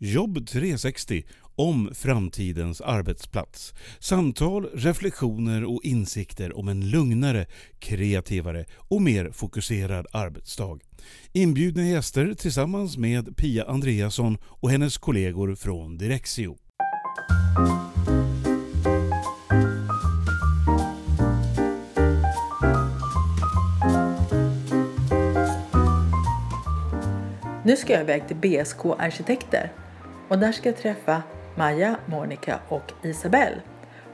Jobb 360 om framtidens arbetsplats. Samtal, reflektioner och insikter om en lugnare, kreativare och mer fokuserad arbetsdag. Inbjudna gäster tillsammans med Pia Andreasson och hennes kollegor från Direxio. Nu ska jag iväg till BSK Arkitekter och där ska jag träffa Maja, Monica och Isabelle.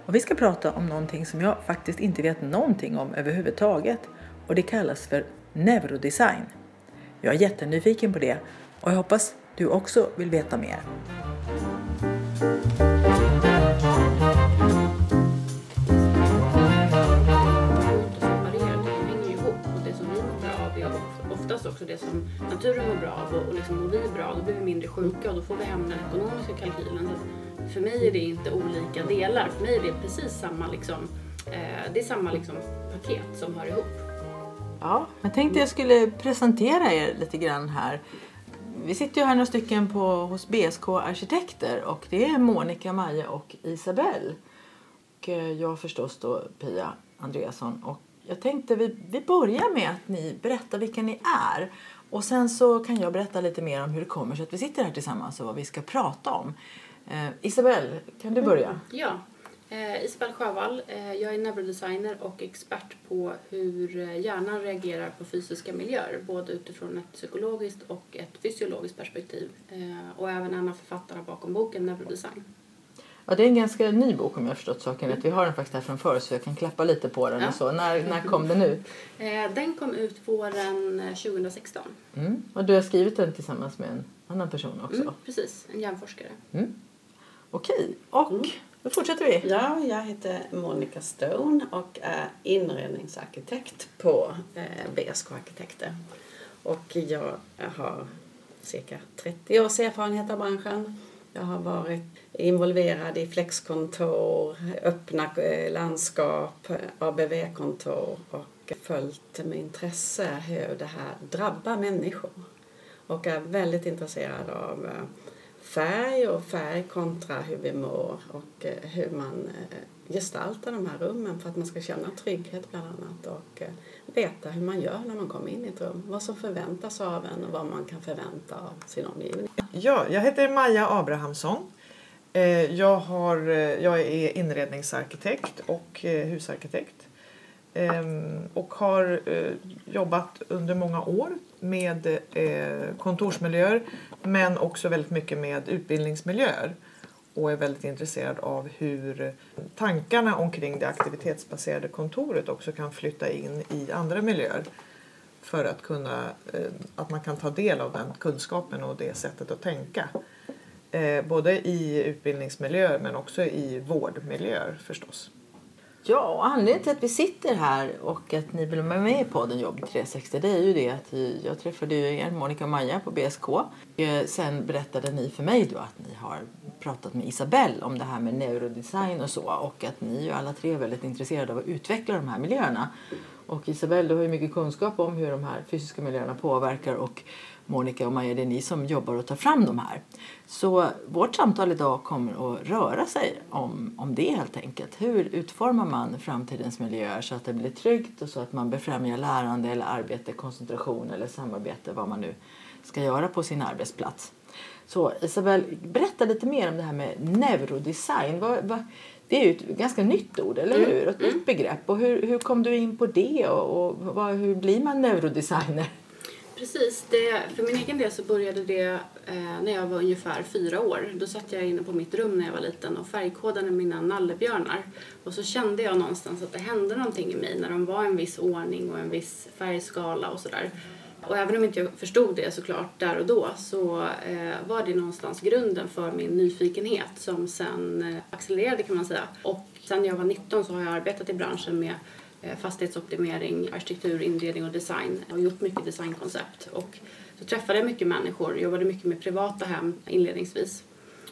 Och vi ska prata om någonting som jag faktiskt inte vet någonting om överhuvudtaget och det kallas för neurodesign. Jag är jättenyfiken på det och jag hoppas du också vill veta mer. Också det som naturen mår bra av och, och liksom mår vi bra då blir vi mindre sjuka och då får vi hem den ekonomiska kalkylen. Så för mig är det inte olika delar. För mig är det precis samma, liksom, eh, det är samma liksom, paket som hör ihop. Ja, jag tänkte jag skulle presentera er lite grann här. Vi sitter ju här några stycken på, hos BSK Arkitekter och det är Monica, Maja och Isabelle. Och eh, jag förstås då Pia Andreasson. Och jag tänkte vi, vi börjar med att ni berättar vilka ni är. Och sen så kan jag berätta lite mer om hur det kommer sig att vi sitter här tillsammans och vad vi ska prata om. Eh, Isabelle, kan du börja? Mm, ja, eh, Isabelle Sjövall. Eh, jag är neurodesigner och expert på hur eh, hjärnan reagerar på fysiska miljöer både utifrån ett psykologiskt och ett fysiologiskt perspektiv. Eh, och även en av författarna bakom boken Neurodesign. Ja, det är en ganska ny bok om jag förstått saken rätt. Vi har den faktiskt här från förr så jag kan klappa lite på den ja. och så. När, när kom den ut? Eh, den kom ut våren 2016. Eh, mm. Och du har skrivit den tillsammans med en annan person också? Mm, precis, en hjärnforskare. Mm. Okej, och mm. då fortsätter vi. Ja, jag heter Monica Stone och är inredningsarkitekt på eh, BSK Arkitekter. Och jag har cirka 30 års erfarenhet av branschen jag har varit involverad i flexkontor, öppna eh, landskap, ABV-kontor och följt med intresse hur det här drabbar människor. Och är väldigt intresserad av eh, färg och färg kontra hur vi mår och eh, hur man gestaltar de här rummen för att man ska känna trygghet bland annat och veta hur man gör när man kommer in i ett rum. Vad som förväntas av en och vad man kan förvänta av sin omgivning. Ja, jag heter Maja Abrahamsson. Eh, jag, har, eh, jag är inredningsarkitekt och eh, husarkitekt. Ehm, och har jobbat under många år med kontorsmiljöer men också väldigt mycket med utbildningsmiljöer och är väldigt intresserad av hur tankarna omkring det aktivitetsbaserade kontoret också kan flytta in i andra miljöer för att, kunna, eh, att man kan ta del av den kunskapen och det sättet att tänka. Eh, både i utbildningsmiljöer men också i vårdmiljöer förstås. Ja, och anledningen till att vi sitter här och att ni vill vara med i podden Jobb 360 det är ju det att jag träffade er, Monica och Maja, på BSK. Eh, sen berättade ni för mig då att ni har pratat med Isabelle om det här med neurodesign och så och att ni ju alla tre är väldigt intresserade av att utveckla de här miljöerna. Och Isabelle, du har ju mycket kunskap om hur de här fysiska miljöerna påverkar och Monica och Maja, det är ni som jobbar och tar fram de här. Så vårt samtal idag kommer att röra sig om, om det helt enkelt. Hur utformar man framtidens miljöer så att det blir tryggt och så att man befrämjar lärande eller arbete, koncentration eller samarbete, vad man nu ska göra på sin arbetsplats. Så Isabelle, berätta lite mer om det här med neurodesign. Vad, vad, det är ju ett ganska nytt ord, eller mm. hur? Ett mm. nytt begrepp. Och hur, hur kom du in på det och, och vad, hur blir man neurodesigner? Precis, det, för min egen del så började det eh, när jag var ungefär fyra år. Då satt jag inne på mitt rum när jag var liten och färgkodade mina nallebjörnar. Och så kände jag någonstans att det hände någonting i mig när de var en viss ordning och en viss färgskala och sådär. Och även om inte jag förstod det såklart där och då så eh, var det någonstans grunden för min nyfikenhet som sen eh, accelererade kan man säga. Och sen jag var 19 så har jag arbetat i branschen med eh, fastighetsoptimering, arkitektur, inredning och design och gjort mycket designkoncept. Och så träffade jag mycket människor, jobbade mycket med privata hem inledningsvis.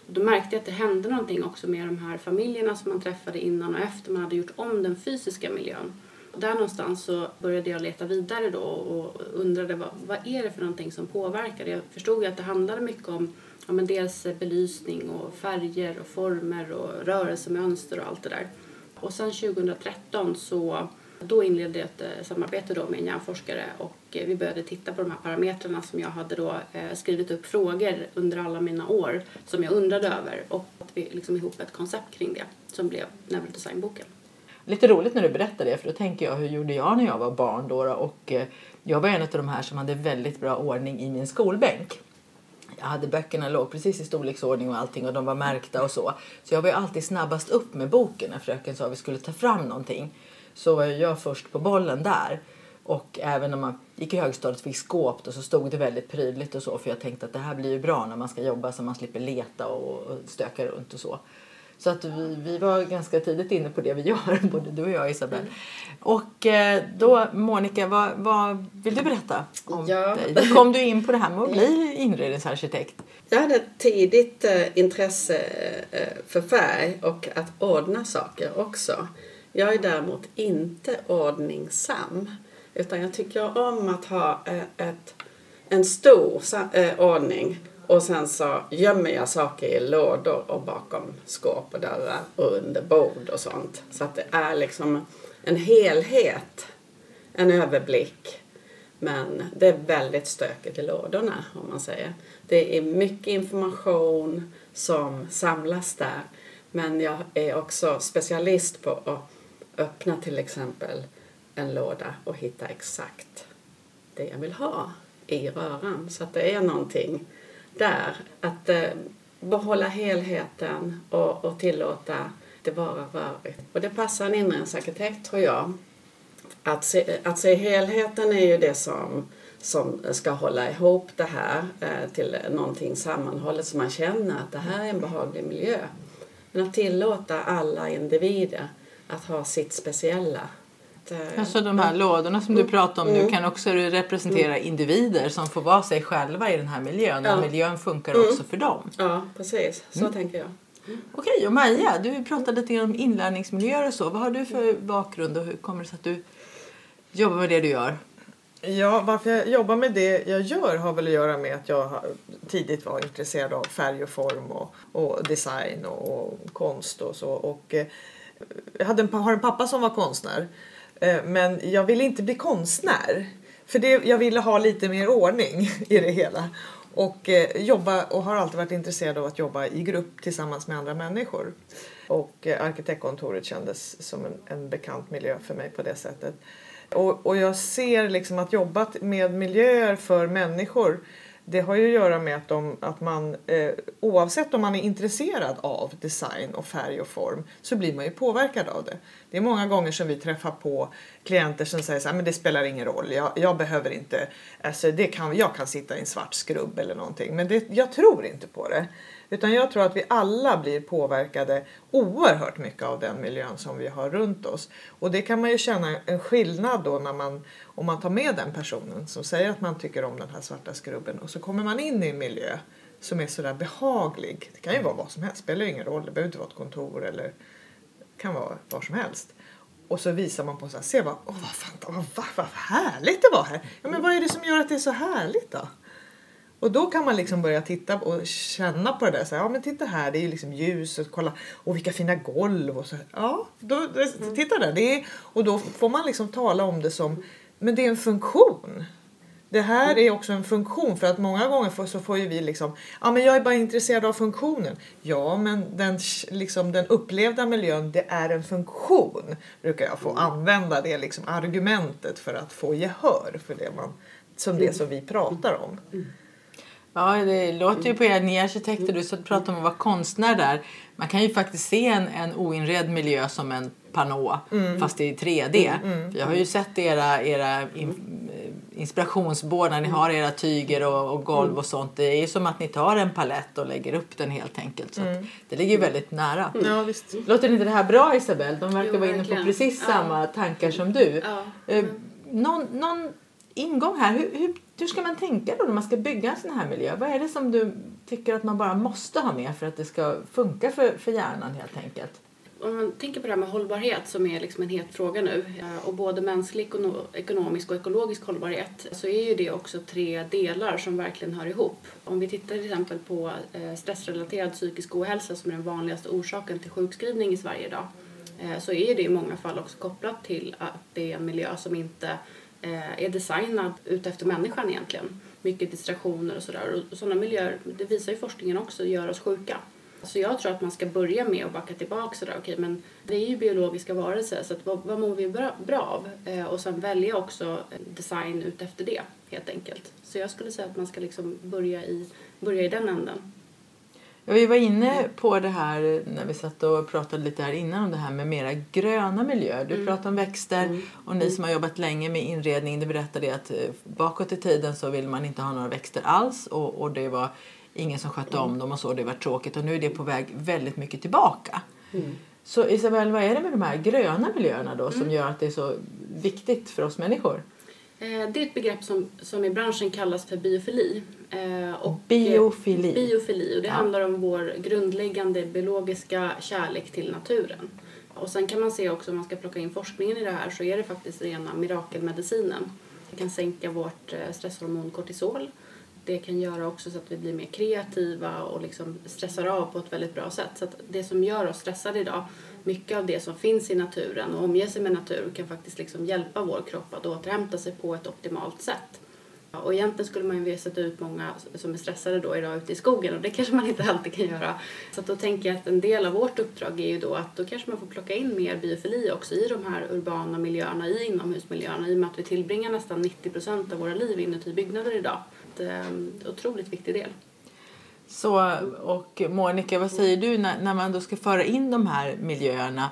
Och då märkte jag att det hände någonting också med de här familjerna som man träffade innan och efter man hade gjort om den fysiska miljön. Där någonstans så började jag leta vidare då och undrade vad, vad är det för någonting som påverkar. Jag förstod att det handlade mycket om ja, men dels belysning och färger och former och rörelsemönster och allt det där. Och sen 2013 så då inledde jag ett eh, samarbete då med en hjärnforskare och eh, vi började titta på de här parametrarna som jag hade då eh, skrivit upp frågor under alla mina år som jag undrade över och att vi liksom ihop ett koncept kring det som blev Neurodesignboken. Lite roligt när du berättar det för då tänker jag hur gjorde jag när jag var barn då, då och eh, jag var en av de här som hade väldigt bra ordning i min skolbänk. Jag hade böckerna låg precis i storleksordning och allting och de var märkta och så. Så jag var ju alltid snabbast upp med boken när fröken sa att vi skulle ta fram någonting så var jag först på bollen där. Och även när man gick i högstadiet fick skåp då, så stod det väldigt prydligt och så för jag tänkte att det här blir ju bra när man ska jobba så man slipper leta och stöka runt och så. Så att vi, vi var ganska tidigt inne på det vi gör, både du och jag Isabelle. Mm. Och eh, då Monica, vad, vad vill du berätta om ja. dig? Hur kom du in på det här med att bli inredningsarkitekt? Jag hade ett tidigt eh, intresse eh, för färg och att ordna saker också. Jag är däremot inte ordningsam. Utan jag tycker om att ha ett, en stor ordning och sen så gömmer jag saker i lådor och bakom skåp och dörrar och under bord och sånt. Så att det är liksom en helhet, en överblick. Men det är väldigt stökigt i lådorna om man säger. Det är mycket information som samlas där. Men jag är också specialist på att öppna till exempel en låda och hitta exakt det jag vill ha i röran. Så att det är någonting där. Att eh, behålla helheten och, och tillåta det vara rörigt. Och det passar en inredningsarkitekt tror jag. Att se, att se helheten är ju det som, som ska hålla ihop det här eh, till någonting sammanhållet så man känner att det här är en behaglig miljö. Men att tillåta alla individer att ha sitt speciella. Alltså de här lådorna som du mm. pratar om nu mm. kan också representera mm. individer som får vara sig själva i den här miljön. Ja. Och miljön funkar mm. också för dem. Ja, precis. Så mm. tänker jag. Okej, och Maja, du pratade lite om inlärningsmiljöer och så. Vad har du för bakgrund och hur kommer det sig att du jobbar med det du gör? Ja, varför jag jobbar med det jag gör har väl att göra med att jag tidigt var intresserad av färg och form och, och design och, och konst och så. Och, eh, jag hade en, har en pappa som var konstnär. Eh, men jag ville inte bli konstnär. För det, jag ville ha lite mer ordning i det hela. Och eh, jobba och har alltid varit intresserad av att jobba i grupp tillsammans med andra människor. Och eh, arkitektkontoret kändes som en, en bekant miljö för mig på det sättet. Och, och jag ser liksom att jobba med miljöer för människor det har ju att göra med att, de, att man eh, oavsett om man är intresserad av design och färg och form så blir man ju påverkad av det. Det är många gånger som vi träffar på klienter som säger så här, men det spelar ingen roll, jag, jag behöver inte, alltså det kan, jag kan sitta i en svart skrubb eller någonting. Men det, jag tror inte på det. Utan jag tror att vi alla blir påverkade oerhört mycket av den miljön som vi har runt oss. Och det kan man ju känna en skillnad då när man, om man tar med den personen som säger att man tycker om den här svarta skrubben och så kommer man in i en miljö som är sådär behaglig. Det kan ju vara vad som helst, spelar ingen roll. Det behöver inte vara ett kontor eller det kan vara var som helst. Och så visar man på så här, se vad, åh, vad, fan, vad, vad, vad härligt det var här. Ja, men vad är det som gör att det är så härligt då? Och då kan man liksom börja titta och känna på det där. Så här, ja men titta här, det är liksom ljus och kolla, och vilka fina golv och så. Ja, då, titta där. Det är, och då får man liksom tala om det som, men det är en funktion. Det här är också en funktion för att många gånger får, så får ju vi liksom, ja men jag är bara intresserad av funktionen. Ja men den, liksom, den upplevda miljön det är en funktion. Brukar jag få använda det liksom argumentet för att få gehör för det man, som det som vi pratar om. Ja, det låter ju på er. Ni är arkitekter, du pratar om att vara konstnär där. Man kan ju faktiskt se en, en oinredd miljö som en panå mm. fast i 3D. Mm, mm, jag har ju sett era, era in, inspirationsbord när ni har era tyger och, och golv och sånt. Det är ju som att ni tar en palett och lägger upp den helt enkelt. Så mm. det ligger ju väldigt nära. Ja, visst. Låter inte det här bra Isabelle? De verkar jo, vara inne på precis ja. samma tankar som du. Ja. Eh, någon, någon ingång här. Hur, hur, hur ska man tänka då när man ska bygga en sån här miljö? Vad är det som du tycker att man bara måste ha med för att det ska funka för, för hjärnan helt enkelt? om man tänker på det här med hållbarhet som är liksom en het fråga nu eh, och både mänsklig, ekonomisk och ekologisk hållbarhet så är ju det också tre delar som verkligen hör ihop. Om vi tittar till exempel på eh, stressrelaterad psykisk ohälsa som är den vanligaste orsaken till sjukskrivning i Sverige idag eh, så är det i många fall också kopplat till att det är en miljö som inte Eh, är designad utefter människan egentligen. Mycket distraktioner och sådär och sådana miljöer, det visar ju forskningen också, gör oss sjuka. Så jag tror att man ska börja med att backa tillbaka sådär, okej okay, men det är ju biologiska varelser så att vad, vad mår vi bra, bra av? Eh, och sen välja också design utefter det helt enkelt. Så jag skulle säga att man ska liksom börja i, börja i den änden. Ja, vi var inne på det här när vi satt och pratade lite här innan om det här med mera gröna miljöer. Du mm. pratade om växter mm. och ni som har jobbat länge med inredning ni berättade att eh, bakåt i tiden så vill man inte ha några växter alls och, och det var ingen som skötte om dem och så. Det var tråkigt och nu är det på väg väldigt mycket tillbaka. Mm. Så Isabel, vad är det med de här gröna miljöerna då som mm. gör att det är så viktigt för oss människor? Eh, det är ett begrepp som, som i branschen kallas för biofili. Eh, och biofili? Biofili. Och det ja. handlar om vår grundläggande biologiska kärlek till naturen. Och sen kan man se också om man ska plocka in forskningen i det här så är det faktiskt rena mirakelmedicinen. Det kan sänka vårt eh, stresshormon kortisol det kan göra också så att vi blir mer kreativa och liksom stressar av på ett väldigt bra sätt. Så det som gör oss stressade idag, mycket av det som finns i naturen och omger sig med natur kan faktiskt liksom hjälpa vår kropp att återhämta sig på ett optimalt sätt. Och egentligen skulle man ju vilja sätta ut många som är stressade då idag ute i skogen och det kanske man inte alltid kan göra. Så att då tänker jag att en del av vårt uppdrag är ju då att då kanske man får plocka in mer biofili också i de här urbana miljöerna, i inomhusmiljöerna i och med att vi tillbringar nästan 90 procent av våra liv inuti byggnader idag Det är en otroligt viktig del. Så, och Monica, vad säger du när, när man då ska föra in de här miljöerna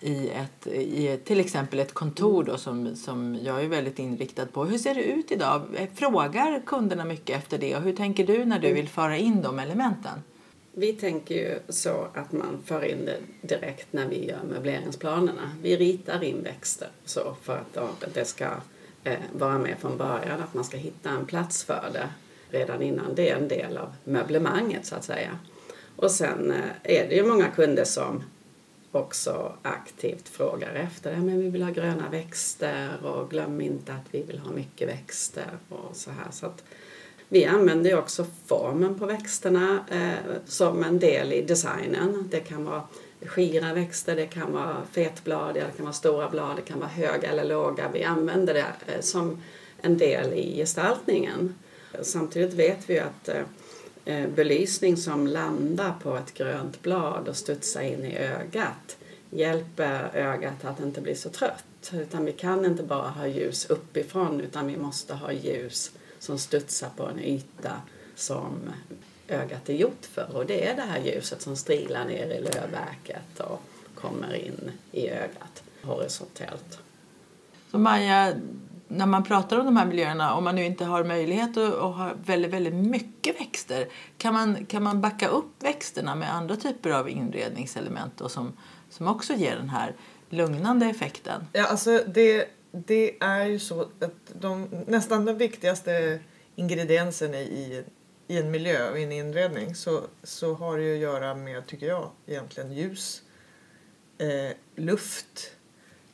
i, ett, i till exempel ett kontor då, som, som jag är väldigt inriktad på. Hur ser det ut idag? Frågar kunderna mycket efter det? Och hur tänker du när du vill föra in de elementen? Vi tänker ju så att man för in det direkt när vi gör möbleringsplanerna. Vi ritar in växter så för att det ska eh, vara med från början, att man ska hitta en plats för det redan innan det är en del av möblemanget så att säga. Och sen eh, är det ju många kunder som också aktivt frågar efter det. Men vi vill ha gröna växter och glöm inte att vi vill ha mycket växter och så här. Så att vi använder ju också formen på växterna eh, som en del i designen. Det kan vara skira växter, det kan vara fetbladiga, det kan vara stora blad, det kan vara höga eller låga. Vi använder det eh, som en del i gestaltningen. Samtidigt vet vi att eh, belysning som landar på ett grönt blad och studsar in i ögat hjälper ögat att inte bli så trött. Utan vi kan inte bara ha ljus uppifrån utan vi måste ha ljus som studsar på en yta som ögat är gjort för och det är det här ljuset som strilar ner i lövverket och kommer in i ögat horisontellt. Så Maja, när man pratar om de här miljöerna, om man nu inte har möjlighet att, att ha väldigt, väldigt mycket växter, kan man, kan man backa upp växterna med andra typer av inredningselement då, som, som också ger den här lugnande effekten? Ja, alltså det, det är ju så att de, nästan den viktigaste ingrediensen i i en miljö och i en inredning så, så har det ju att göra med, tycker jag, egentligen ljus, eh, luft,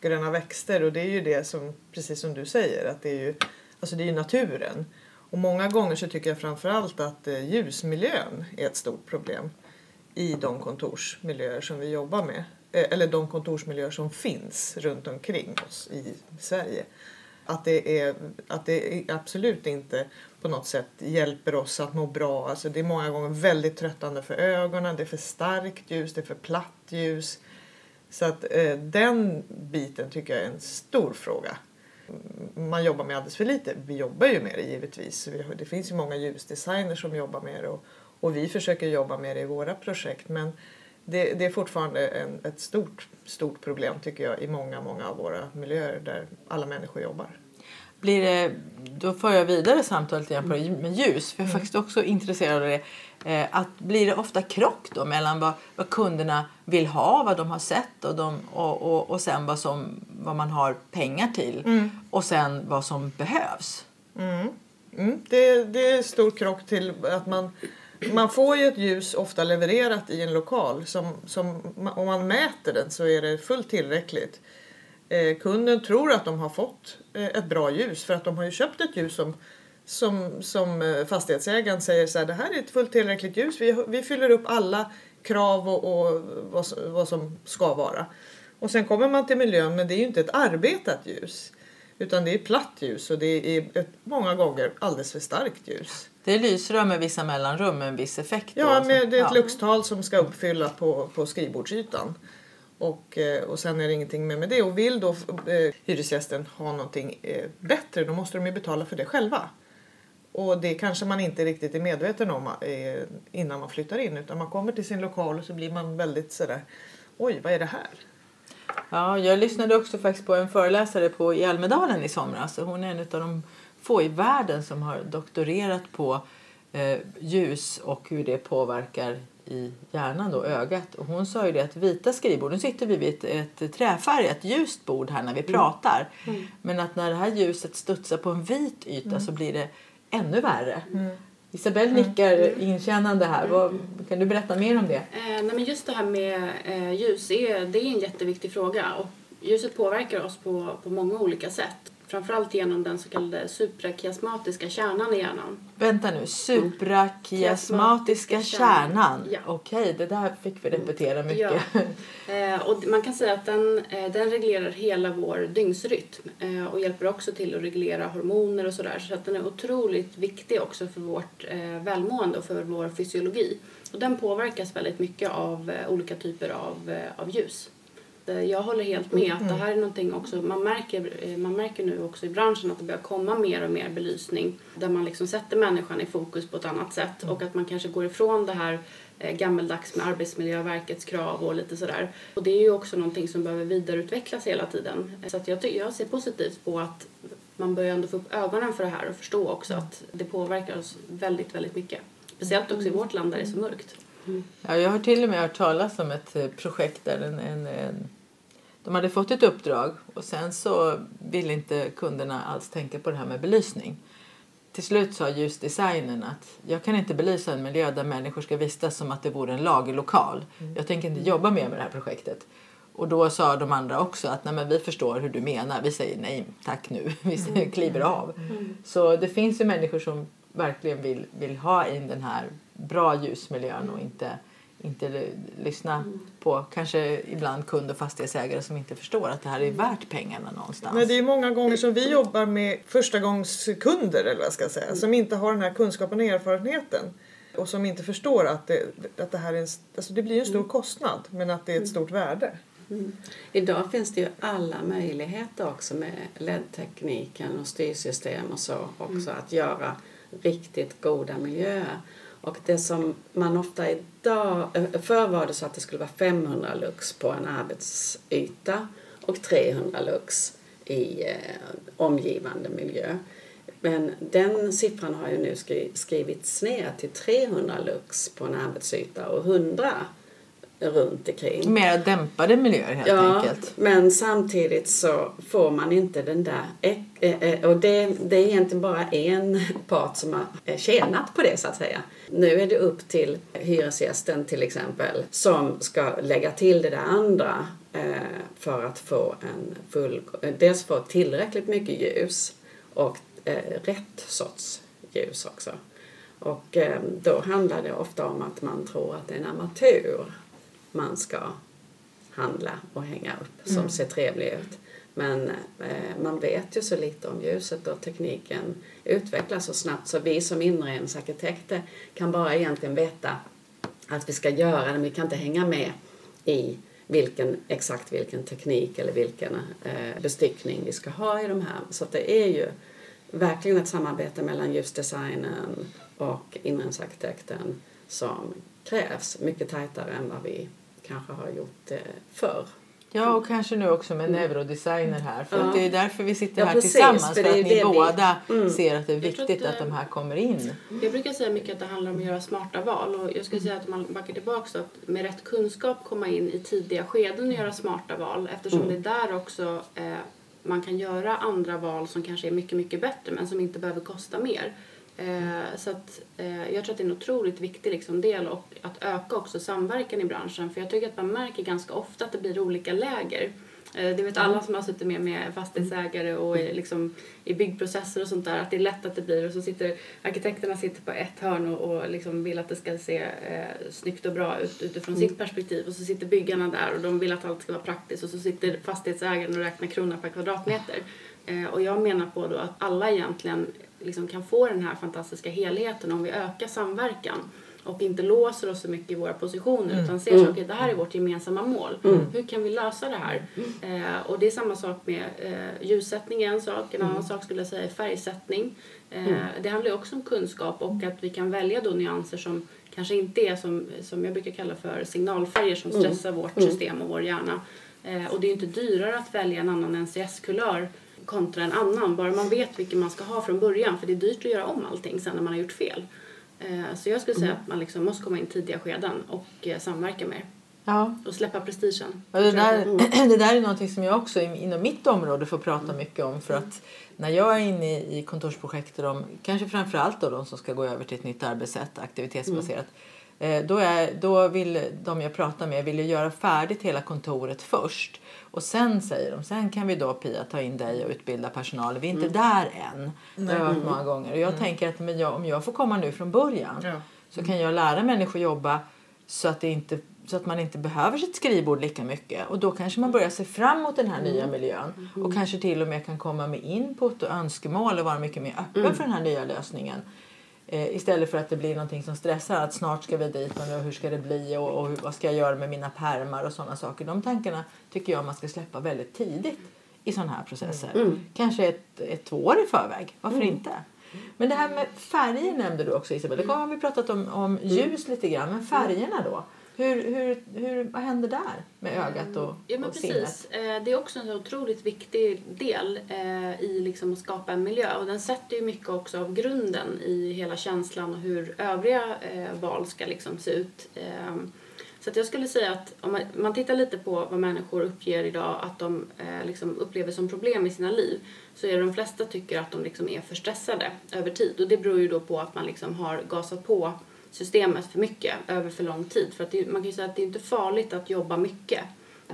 gröna växter och det är ju det som, precis som du säger, att det är ju, alltså det är ju naturen. Och många gånger så tycker jag framförallt att eh, ljusmiljön är ett stort problem i de kontorsmiljöer som vi jobbar med. Eh, eller de kontorsmiljöer som finns runt omkring oss i Sverige. Att det, är, att det absolut inte på något sätt hjälper oss att må bra. Alltså det är många gånger väldigt tröttande för ögonen, det är för starkt ljus, det är för platt ljus. Så att eh, den biten tycker jag är en stor fråga. Man jobbar med alldeles för lite. Vi jobbar ju med det givetvis. Det finns ju många ljusdesigners som jobbar med det och, och vi försöker jobba med det i våra projekt. Men det, det är fortfarande en, ett stort, stort problem tycker jag i många, många av våra miljöer där alla människor jobbar blir det, då för jag vidare samtalet igen på det med ljus. För jag är faktiskt också intresserad av det. Eh, att blir det ofta krock då mellan vad, vad kunderna vill ha, vad de har sett och, de, och, och, och sen vad, som, vad man har pengar till mm. och sen vad som behövs? Mm. Mm. Det, det är stor krock till att man man får ju ett ljus ofta levererat i en lokal. Som, som, om man mäter den så är det fullt tillräckligt. Eh, kunden tror att de har fått eh, ett bra ljus för att de har ju köpt ett ljus som, som, som eh, fastighetsägaren säger så här, det här är ett fullt tillräckligt ljus. Vi, vi fyller upp alla krav och, och vad, vad som ska vara. Och sen kommer man till miljön men det är ju inte ett arbetat ljus. Utan det är platt ljus och det är ett, många gånger alldeles för starkt ljus. Det är lysrör med vissa mellanrum med en viss effekt. Ja, då, med, det är ett luxtal som ska uppfylla på, på skrivbordsytan. Och, eh, och sen är det ingenting mer med det. Och vill då eh, hyresgästen ha någonting eh, bättre då måste de ju betala för det själva. Och det kanske man inte riktigt är medveten om eh, innan man flyttar in. Utan man kommer till sin lokal och så blir man väldigt sådär Oj, vad är det här? Ja, jag lyssnade också faktiskt på en föreläsare på i Almedalen i somras. Hon är en av de få i världen som har doktorerat på eh, ljus och hur det påverkar i hjärnan, då, ögat. Och hon sa ju det att vita skrivbord, nu sitter vi vid ett, ett träfärgat ljust bord här när vi pratar. Men att när det här ljuset studsar på en vit yta så blir det ännu värre. Isabelle nickar inkännande här. Vad, kan du berätta mer om det? Eh, nej, men just det här med eh, ljus är, det är en jätteviktig fråga. Och ljuset påverkar oss på, på många olika sätt. Framförallt genom den så kallade suprakiasmatiska kärnan i hjärnan. Vänta nu, suprakiasmatiska kärnan. Ja. Okej, det där fick vi repetera mycket. Eh, och man kan säga att den, eh, den reglerar hela vår dygnsrytm eh, och hjälper också till att reglera hormoner och sådär. Så att den är otroligt viktig också för vårt eh, välmående och för vår fysiologi. Och den påverkas väldigt mycket av eh, olika typer av, eh, av ljus. Eh, Jag håller helt med att det här är någonting också, man märker, eh, man märker nu också i branschen att det börjar komma mer och mer belysning där man liksom sätter människan i fokus på ett annat sätt och att man kanske går ifrån det här eh, gammeldags med Arbetsmiljöverkets krav och lite sådär. Och det är ju också någonting som behöver vidareutvecklas hela tiden. Så att jag, jag ser positivt på att man börjar ändå få upp ögonen för det här och förstå också att det påverkar oss väldigt, väldigt mycket. Speciellt också i vårt land där det är så mörkt. Ja, jag har till och med hört talas om ett projekt där en, en, en, de hade fått ett uppdrag och sen så ville inte kunderna alls tänka på det här med belysning. Till slut sa ljusdesignern att jag kan inte belysa en miljö där människor ska vistas som att det vore en lagerlokal. Jag tänker inte jobba mer med det här projektet. Och då sa de andra också att nej vi förstår hur du menar. Vi säger nej tack nu. Vi säger, kliver av. Så det finns ju människor som verkligen vill, vill ha in den här bra ljusmiljön och inte, inte lyssna på kanske ibland kund och fastighetsägare som inte förstår att det här är värt pengarna någonstans. Nej, det är många gånger som vi jobbar med förstagångskunder eller vad jag ska säga, som inte har den här kunskapen och erfarenheten och som inte förstår att det, att det här är en, alltså det blir en stor kostnad men att det är ett stort värde. Idag finns det ju alla möjligheter också med LED-tekniken och styrsystem och så också att göra riktigt goda miljöer. Och det som man ofta idag, eh, förr var det så att det skulle vara 500 lux på en arbetsyta och 300 lux i eh, omgivande miljö. Men den siffran har ju nu skri- skrivits ner till 300 lux på en arbetsyta och 100 runt omkring. Mer dämpade miljöer helt Ja, enkelt. men samtidigt så får man inte den där... Och det, det är egentligen bara en part som har eh, tjänat på det så att säga. Nu är det upp till hyresgästen till exempel som ska lägga till det där andra eh, för att få en full... Dels få tillräckligt mycket ljus och eh, rätt sorts ljus också. Och då handlar det ofta om att man tror att det är en armatur man ska handla och hänga upp som ser trevlig ut. Men eh, man vet ju så lite om ljuset och tekniken utvecklas så snabbt så vi som inredningsarkitekter kan bara egentligen veta att vi ska göra det men vi kan inte hänga med i vilken, exakt vilken teknik eller vilken eh, bestyckning vi ska ha i de här. Så det är ju verkligen ett samarbete mellan ljusdesignen och inredningsarkitekten som krävs mycket tajtare än vad vi kanske har gjort eh, förr. Ja, och kanske nu också med neurodesigner här. För Ja. att det är därför vi sitter Ja, här precis, tillsammans. för För, att ni det vi- båda Mm. ser att det är viktigt att att, de här kommer in. Jag brukar säga mycket att det handlar om att göra smarta val. Och jag skulle säga att om man backar tillbaka så att med rätt kunskap komma in i tidiga skeden och göra smarta val. Eftersom det är där också eh, man kan göra andra val som kanske är mycket, mycket bättre men som inte behöver kosta mer. Eh, så att, eh, jag tror att det är en otroligt viktig liksom, del och att öka också samverkan i branschen. För jag tycker att man märker ganska ofta att det blir olika läger. Eh, Det vet alla som har suttit med med fastighetsägare och i, liksom, i byggprocesser och sånt där att det är lätt att det blir och så sitter arkitekterna sitter på ett hörn och, och liksom vill att det ska se eh, snyggt och bra ut utifrån sitt perspektiv och så sitter byggarna där och de vill att allt ska vara praktiskt och så sitter fastighetsägaren och räknar krona per kvadratmeter. Eh, och jag menar på då att alla egentligen liksom kan få den här fantastiska helheten om vi ökar samverkan och inte låser oss så mycket i våra positioner utan ser så, okej det här är vårt gemensamma mål. Hur kan vi lösa det här? Eh, och det är samma sak med eh, ljussättning är en sak, en annan sak skulle jag säga är färgsättning. Eh, Det handlar ju också om kunskap och att vi kan välja då nyanser som kanske inte är som, som jag brukar kalla för signalfärger som stressar vårt system och vår hjärna. Eh, och det är ju inte dyrare att välja en annan NCS-kulör kontra en annan, bara man vet vilken man ska ha från början för det är dyrt att göra om allting sen när man har gjort fel. Eh, Så jag skulle säga att man liksom måste komma in tidiga skeden och eh, samverka mer Ja. och släppa prestigen. Ja, det, där, det där är någonting som jag också inom mitt område får prata mycket om. För att när jag är inne i kontorsprojekt, de, kanske framförallt då de som ska gå över till ett nytt arbetssätt, aktivitetsbaserat. eh, Då, är, då vill de jag pratar med vill göra färdigt hela kontoret först. Och sen säger de, sen kan vi då Pia ta in dig och utbilda personal. Vi är inte där än. Det har jag hört många gånger. Och jag tänker att men jag, om jag får komma nu från början Ja. så kan jag lära människor jobba så att, det inte, så att man inte behöver sitt skrivbord lika mycket. Och då kanske man börjar se fram emot den här nya miljön. Och kanske till och med kan komma med input och önskemål och vara mycket mer öppen för den här nya lösningen. Eh, istället för att det blir någonting som stressar. Att snart ska vi dit men hur ska det bli och, och hur, vad ska jag göra med mina pärmar och sådana saker. De tankarna tycker jag man ska släppa väldigt tidigt i sådana här processer. Kanske ett, ett två år i förväg. Varför inte? Men det här med färger nämnde du också Isabel. Då har vi pratat om, om ljus lite grann. Men färgerna då? Hur, hur, hur, vad händer där med ögat och, Ja men och sinnet? precis. Eh, Det är också en otroligt viktig del eh, i liksom att skapa en miljö och den sätter ju mycket också av grunden i hela känslan och hur övriga eh, val ska liksom se ut. Så att jag skulle säga att om man, tittar lite på vad människor uppger idag att de liksom upplever som problem i sina liv så är det de flesta tycker att de liksom är för stressade över tid och det beror ju då på att man liksom har gasat på systemet för mycket över för lång tid. För att det, man kan ju säga att det är inte farligt att jobba mycket.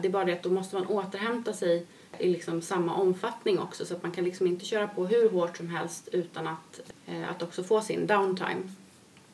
Det är bara det att då måste man återhämta sig i liksom samma omfattning också så att man kan liksom inte köra på hur hårt som helst utan att, eh, att också få sin downtime.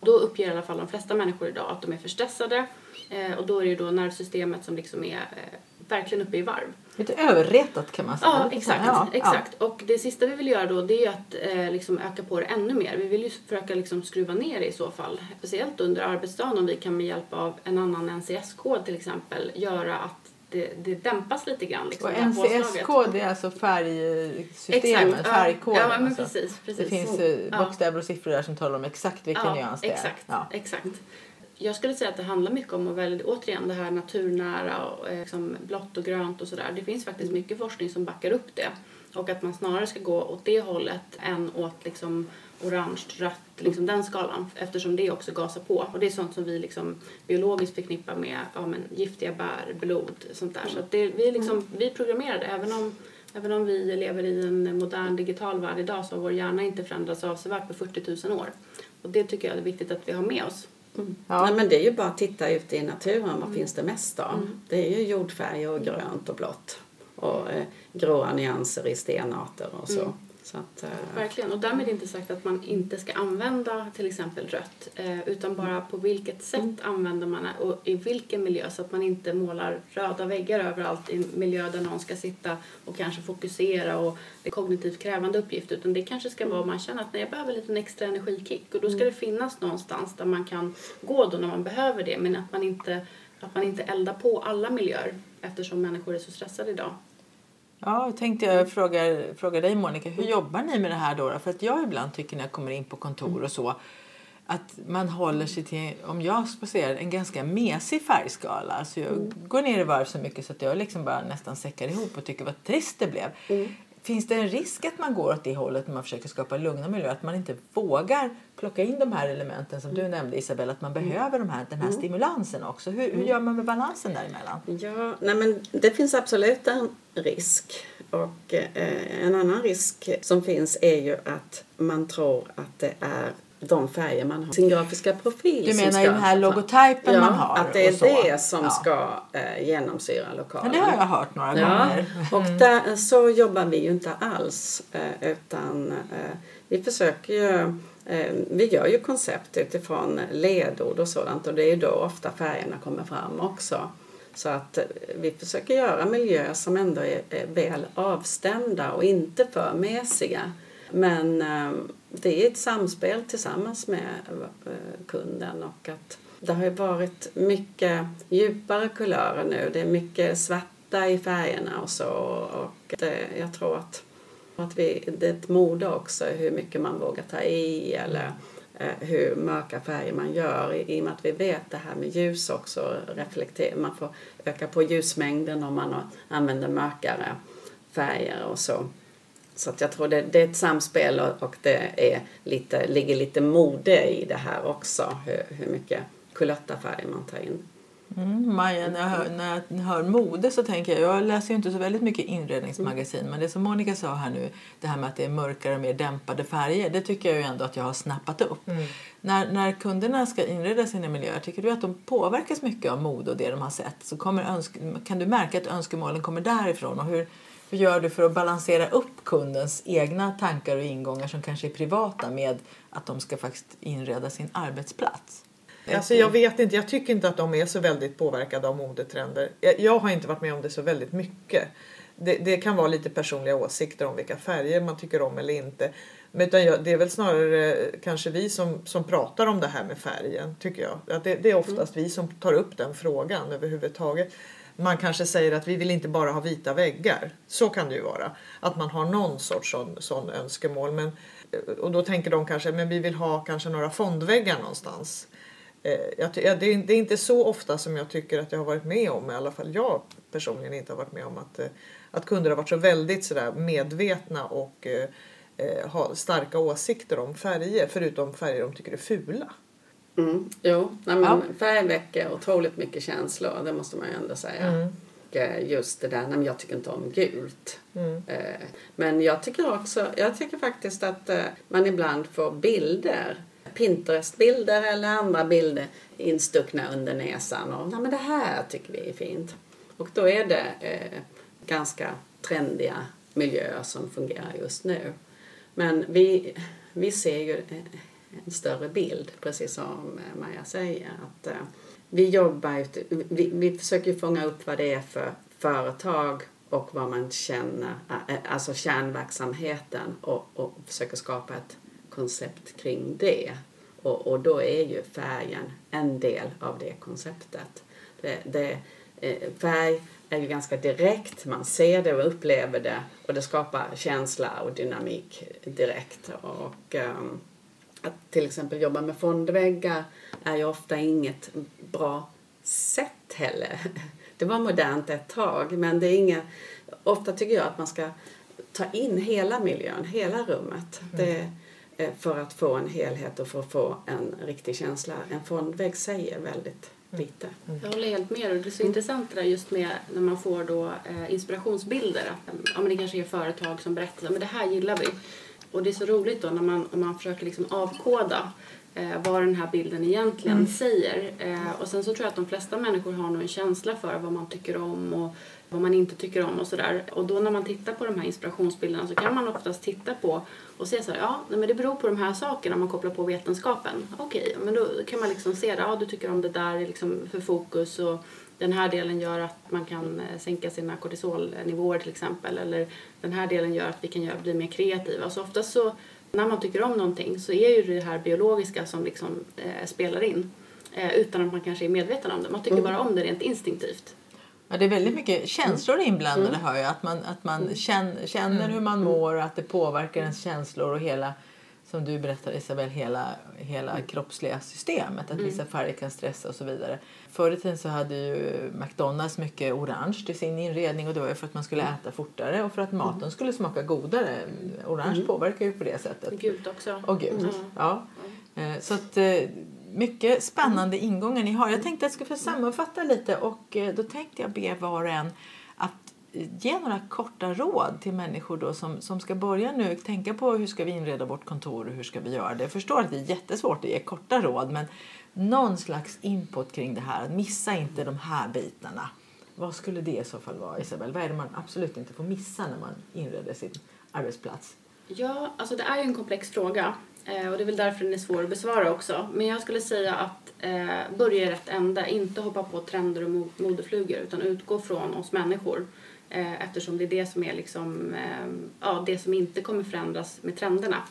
Då uppger i alla fall de flesta människor idag att de är för stressade eh, och då är det ju då nervsystemet som liksom är eh, verkligen uppe i varv. Lite överretat kan man säga. Ja, exakt. ja, exakt. Och det sista vi vill göra då det är att eh, liksom öka på det ännu mer. Vi vill ju försöka liksom skruva ner det i så fall. Speciellt under arbetsdagen om vi kan med hjälp av en annan NCS-kod till exempel göra att det, det dämpas lite grann. Liksom, Och. NCS-kod är alltså färgsystemet, Exakt, ja. färgkoden. Ja, alltså. precis, precis. Det finns eh, Ja. bokstäver och siffror där som talar om exakt vilken ja, nyans det är. exakt, Ja. exakt. Jag skulle säga att det handlar mycket om att välja, återigen det här naturnära och eh, liksom blått och grönt och sådär. Det finns faktiskt mycket forskning som backar upp det. Och att man snarare ska gå åt det hållet än åt liksom orange, rött, liksom den skalan. Eftersom det också gasar på. Och det är sånt som vi liksom biologiskt förknippar med ja, men giftiga bär, blod, sånt där. Så att det, vi, är liksom, vi är programmerade. Även om, även om vi lever i en modern digital värld idag så har vår hjärna inte förändrats avsevärt på 40 000 år. Och det tycker jag är viktigt att vi har med oss. Ja. Nej, men det är ju bara att titta ut i naturen. Vad finns det mest av? Det är ju jordfärger och grönt och blått. Och eh, gråa nyanser i stenarter och så. Att, eh, Verkligen. Och därmed inte sagt att man inte ska använda till exempel rött. Eh, utan bara på vilket sätt använder man det och i vilken miljö. Så att man inte målar röda väggar överallt i en miljö där någon ska sitta och kanske fokusera och det är kognitivt krävande uppgift. Utan det kanske ska vara man känner att nej, jag behöver lite en extra energikick. Och då ska det finnas någonstans där man kan gå då när man behöver det. Men att man inte, att man inte eldar på alla miljöer eftersom människor är så stressade idag. Ja, jag tänkte jag fråga, fråga dig Monica, hur jobbar ni med det här då? För att jag ibland tycker när jag kommer in på kontor och så att man håller sig till, om jag spacerar, en ganska mesig färgskala. Alltså jag går ner i varv så mycket så att jag liksom bara nästan säckar ihop och tycker vad trist det blev. Finns det en risk att man går åt det hållet när man försöker skapa lugna miljöer? Att man inte vågar plocka in de här elementen som du nämnde Isabella, att man behöver de här, den här stimulansen också. Hur, hur gör man med balansen däremellan? Ja, nej men det finns absolut en risk. Och eh, en annan risk som finns är ju att man tror att det är de färger man har. Sin grafiska profil Du som menar ska den här logotypen ja, man har? att det är det som Ja. ska eh, genomsyra Ja, lokalen. det har jag hört några Ja, gånger. och där, så jobbar vi ju inte alls. Eh, utan eh, vi försöker ju, eh, vi gör ju koncept utifrån ledord och sådant och det är ju då ofta färgerna kommer fram också. Så att eh, vi försöker göra miljöer som ändå är, är väl avstämda och inte för mesiga. Men eh, det är ett samspel tillsammans med eh, kunden och att det har ju varit mycket djupare kulörer nu. Det är mycket svarta i färgerna och så. Och det, jag tror att, att vi, det är ett mode också hur mycket man vågar ta i eller Eh, hur mörka färger man gör. I, och med att vi vet det här med ljus också Reflekter, Man får öka på ljusmängden om man använder mörkare färger och så. Så att jag tror det, det är ett samspel och, och det är lite, ligger lite mode i det här också. Hur, hur mycket kulörta färger man tar in. Mm, Maja, när jag, hör, när jag hör mode så tänker jag, jag läser ju inte så väldigt mycket inredningsmagasin, men det som Monica sa här nu, det här med att det är mörkare och mer dämpade färger, det tycker jag ju ändå att jag har snappat upp. När, när kunderna ska inreda sina miljöer, tycker du att de påverkas mycket av mode och det de har sett? Så kommer önsk- kan du märka att önskemålen kommer därifrån? Och hur, hur gör du för att balansera upp kundens egna tankar och ingångar som kanske är privata med att de ska faktiskt inreda sin arbetsplats? Alltså jag vet inte, jag tycker inte att de är så väldigt påverkade av modetrender. Jag, jag har inte varit med om det så väldigt mycket. Det, det kan vara lite personliga åsikter om vilka färger man tycker om eller inte. Men utan jag, det är väl snarare kanske vi som, som pratar om det här med färgen, tycker jag. Att det, det är oftast vi som tar upp den frågan överhuvudtaget. Man kanske säger att vi vill inte bara ha vita väggar. Så kan det ju vara. Att man har någon sorts sån, sån önskemål. Men, och då tänker de kanske men vi vill ha kanske några fondväggar någonstans. Eh, jag, det, är, det är inte så ofta som jag tycker att jag har varit med om, i alla fall jag personligen inte har varit med om att, eh, att kunder har varit så väldigt sådär medvetna och eh, eh, har starka åsikter om färger, förutom färger de tycker är fula. Mm. Jo, nej, men Ja. färg väcker otroligt mycket känslor, det måste man ju ändå säga. Eh, just det där, nej, men jag tycker inte om gult. Eh, Men jag tycker också, jag tycker faktiskt att man ibland får bilder, Pinterest-bilder eller andra bilder instuckna under näsan och nej men det här tycker vi är fint. Och då är det eh, ganska trendiga miljöer som fungerar just nu. Men vi, vi ser ju eh, en större bild, precis som eh, Maja säger. Att, eh, vi jobbar ut, vi, vi försöker fånga upp vad det är för företag och vad man känner, eh, alltså kärnverksamheten och, och försöker skapa ett koncept kring det. Och, och då är ju färgen en del av det konceptet. Det, det, eh, färg är ju ganska direkt, man ser det och upplever det och det skapar känsla och dynamik direkt. Och, ehm, att till exempel jobba med fondväggar är ju ofta inget bra sätt heller. Det var modernt ett tag men det är inget, ofta tycker jag att man ska ta in hela miljön, hela rummet. Det, eh, för att få en helhet och för att få en riktig känsla. En fondvägg säger väldigt lite. Jag håller helt med. Och det är så intressant det där just med när man får då eh, inspirationsbilder. Att, ja, men det kanske är företag som berättar men det här gillar vi. Och det är så roligt då när man, om man försöker liksom avkoda eh, vad den här bilden egentligen säger. Eh, och sen så tror jag att de flesta människor har nog en känsla för vad man tycker om och vad man inte tycker om och sådär. Och då när man tittar på de här inspirationsbilderna så kan man oftast titta på och se så här, ja nej, men det beror på de här sakerna om man kopplar på vetenskapen. Okej, men då kan man liksom se det, ja du tycker om det där är liksom för fokus och den här delen gör att man kan eh, sänka sina kortisolnivåer till exempel eller den här delen gör att vi kan bli mer kreativa. Så oftast så när man tycker om någonting så är ju det här biologiska som liksom eh, spelar in eh, utan att man kanske är medveten om det. Man tycker bara om det rent instinktivt. Ja, det är väldigt mycket känslor inblandade hör jag. Att man, att man känner, känner hur man mår och att det påverkar ens känslor och hela, som du berättade Isabel, hela, hela kroppsliga systemet. Att vissa färger kan stressa och så vidare. Förr i tiden så hade ju McDonalds mycket orange till sin inredning och det var ju för att man skulle äta fortare och för att maten skulle smaka godare. Orange påverkar ju på det sättet. Gult också. Och gult. Ja. Eh, Så att eh, mycket spännande ingångar ni har. Jag tänkte att jag skulle få sammanfatta lite och eh, då tänkte jag be var och en ge några korta råd till människor då som, som ska börja nu tänka på hur ska vi inreda vårt kontor och hur ska vi göra det. Jag förstår att det är jättesvårt att ge korta råd men någon slags input kring det här. Missa inte de här bitarna. Vad skulle det i så fall vara Isabel? Vad är det man absolut inte får missa när man inreder sin arbetsplats? Ja, alltså det är ju en komplex fråga eh, och det är väl därför den är svår att besvara också. Men jag skulle säga att eh, börja i rätt ände, inte hoppa på trender och modeflugor utan utgå från oss människor eftersom det är det som är liksom, eh, ja, det som inte kommer förändras med trenderna.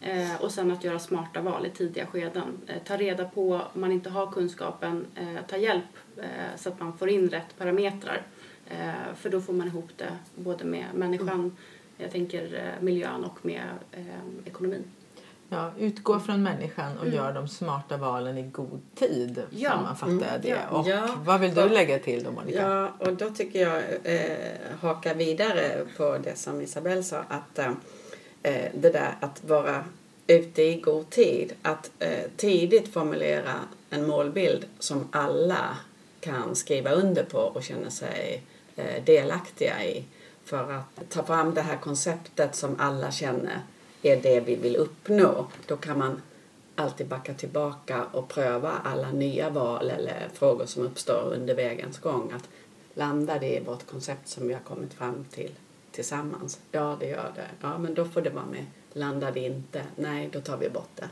Eh, och sen att göra smarta val i tidiga skeden. Eh, ta reda på om man inte har kunskapen, eh, ta hjälp eh, så att man får in rätt parametrar. Eh, för då får man ihop det både med människan, jag tänker eh, miljön och med ekonomin. Ja, utgå från människan och mm. gör de smarta valen i god tid. Ja. Sammanfattar jag mm. det. Och ja. vad vill du lägga till då Monica? Ja, och då tycker jag eh, haka vidare på det som Isabelle sa att eh, eh, det där att vara ute i god tid. Att eh, tidigt formulera en målbild som alla kan skriva under på och känna sig eh, delaktiga i. För att ta fram det här konceptet som alla känner är det vi vill uppnå. Då kan man alltid backa tillbaka och pröva alla nya val eller frågor som uppstår under vägens gång. Att landa det i vårt koncept som vi har kommit fram till tillsammans. Ja, det gör det. Ja, men då får det vara med. Landar det inte? Nej, då tar vi bort det.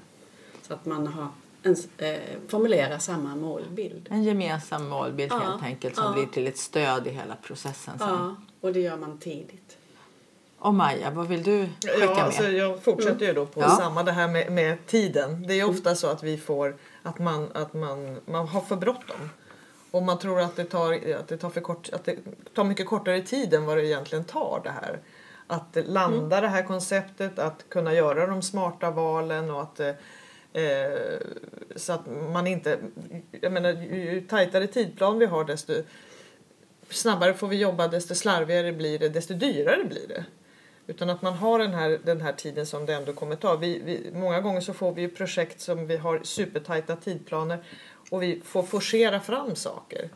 Så att man har en, eh, formulerar samma målbild. En gemensam målbild ja, helt enkelt som ja. blir till ett stöd i hela processen sen. Ja, och det gör man tidigt. Och Maja, vad vill du skicka ja, alltså med? jag fortsätter ju då på ja. samma det här med, med, tiden. Det är ofta så att vi får att man, att man, man har för bråttom. Och man tror att det, tar, att, det tar för kort, att det tar mycket kortare tid än vad det egentligen tar det här. Att landa mm. det här konceptet, att kunna göra de smarta valen och att eh, så att man inte... Jag menar, ju tajtare tidplan vi har desto snabbare får vi jobba, desto slarvigare blir det, desto dyrare blir det. Utan att man har den här, den här tiden som det ändå kommer ta. Vi, vi, många gånger så får vi projekt som vi har supertajta tidplaner och vi får forcera fram saker.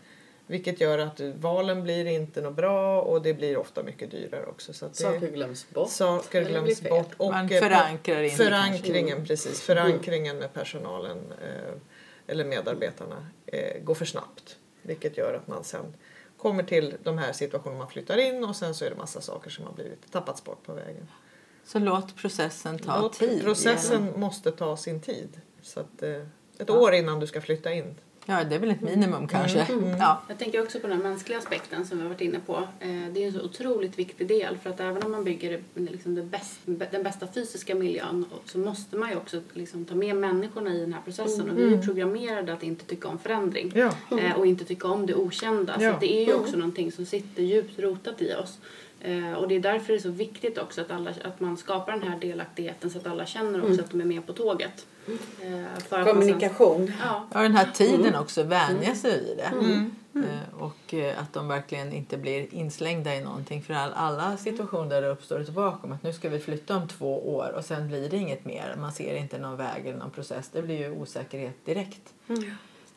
Vilket gör att valen blir inte något bra och det blir ofta mycket dyrare också. Så det, saker glöms bort. Saker glöms bort. Och Man förankrar inte Förankringen, mm. precis. Förankringen med personalen eh, eller medarbetarna eh, går för snabbt. Vilket gör att man sen kommer till de här situationerna man flyttar in och sen så är det massa saker som har blivit tappats bort på vägen. Så låt processen ta låt tid? Processen igen. måste ta sin tid. Så att, eh, ett ja. år innan du ska flytta in. Ja, det är väl ett minimum mm. kanske. Mm. Ja. Jag tänker också på den mänskliga aspekten som vi har varit inne på. Eh, det är en så otroligt viktig del för att även om man bygger liksom det bäst, den bästa fysiska miljön så måste man ju också liksom ta med människorna i den här processen. Mm. Och vi är mm. programmerade att inte tycka om förändring ja. Eh, och inte tycka om det okända. Ja. Så det är ju också någonting som sitter djupt rotat i oss. Eh, och det är därför det är så viktigt också att, alla, att man skapar den här delaktigheten så att alla känner också mm. att de är med på tåget. Eh, Kommunikation. Ja. ja, den här tiden mm. också, vänja sig vid det. Mm. Mm. Eh, och eh, att de verkligen inte blir inslängda i någonting. För all, alla situationer där det uppstår ett vakuum, att nu ska vi flytta om två år och sen blir det inget mer. Man ser inte någon väg eller någon process. Det blir ju osäkerhet direkt. Mm.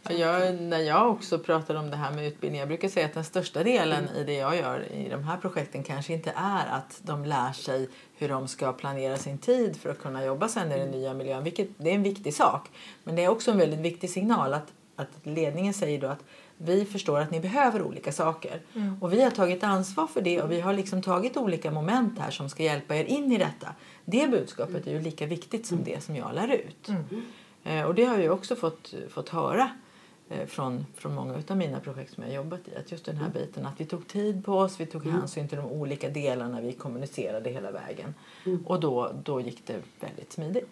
Jag, när jag också pratar om det här med utbildning, jag brukar säga att den största delen i det jag gör i de här projekten kanske inte är att de lär sig hur de ska planera sin tid för att kunna jobba sen i den nya miljön, vilket det är en viktig sak. Men det är också en väldigt viktig signal att, att ledningen säger då att vi förstår att ni behöver olika saker. Mm. Och vi har tagit ansvar för det och vi har liksom tagit olika moment här som ska hjälpa er in i detta. Det budskapet är ju lika viktigt som det som jag lär ut. Mm. Eh, och det har jag också fått, fått höra från, från många av mina projekt som jag jobbat i. Att just den här mm. biten att vi tog tid på oss, vi tog mm. hänsyn till de olika delarna, vi kommunicerade hela vägen. Mm. Och då, då gick det väldigt smidigt.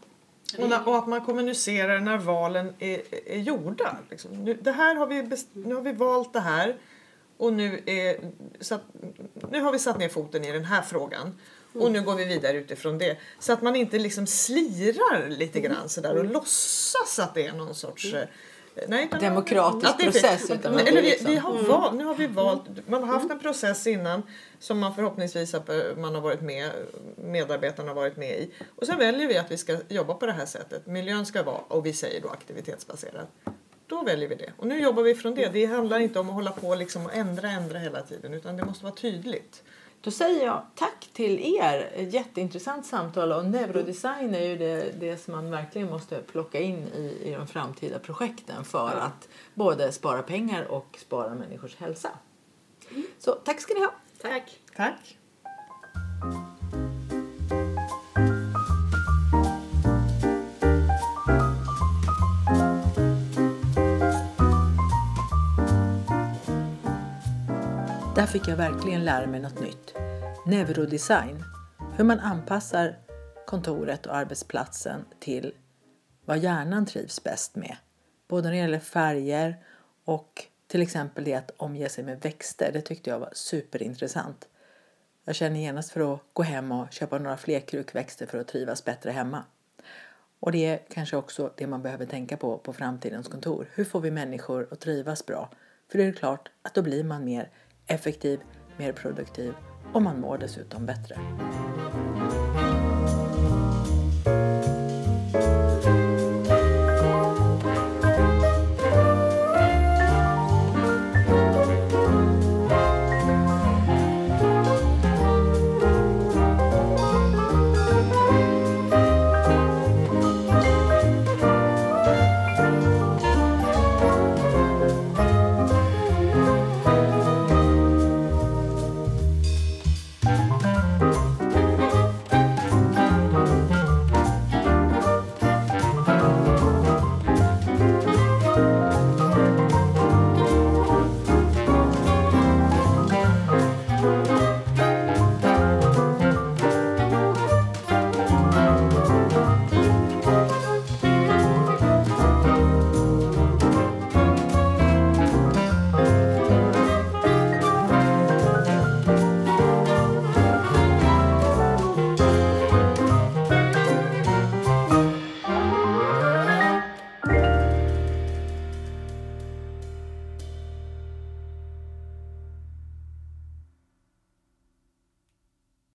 Och, när, och, att man kommunicerar när valen är, är gjorda. Liksom. Nu, det här har vi best, nu har vi valt det här och nu, är, satt, nu har vi satt ner foten i den här frågan. Och nu går vi vidare utifrån det. Så att man inte liksom slirar lite grann sådär och låtsas att det är någon sorts eh, Nej, demokratisk process. Utan men, eller vi, liksom. vi har mm. valt, nu har vi valt, man har haft en process innan som man förhoppningsvis har, man har varit med, medarbetarna har varit med i. Och sen väljer vi att vi ska jobba på det här sättet. Miljön ska vara, och vi säger då aktivitetsbaserad. Då väljer vi det. Och nu jobbar vi från det. Det handlar inte om att hålla på liksom och ändra, ändra hela tiden utan det måste vara tydligt. Då säger jag tack till er. Ett jätteintressant samtal. Och neurodesign är ju det, det som man verkligen måste plocka in i, i de framtida projekten för att både spara pengar och spara människors hälsa. Så tack ska ni ha. Tack. Tack. Där fick jag verkligen lära mig något nytt. Neurodesign. Hur man anpassar kontoret och arbetsplatsen till vad hjärnan trivs bäst med. Både när det gäller färger och till exempel det att omge sig med växter. Det tyckte jag var superintressant. Jag känner genast för att gå hem och köpa några fler krukväxter för att trivas bättre hemma. Och det är kanske också det man behöver tänka på på framtidens kontor. Hur får vi människor att trivas bra? För det är klart att då blir man mer effektiv, mer produktiv och man mår dessutom bättre.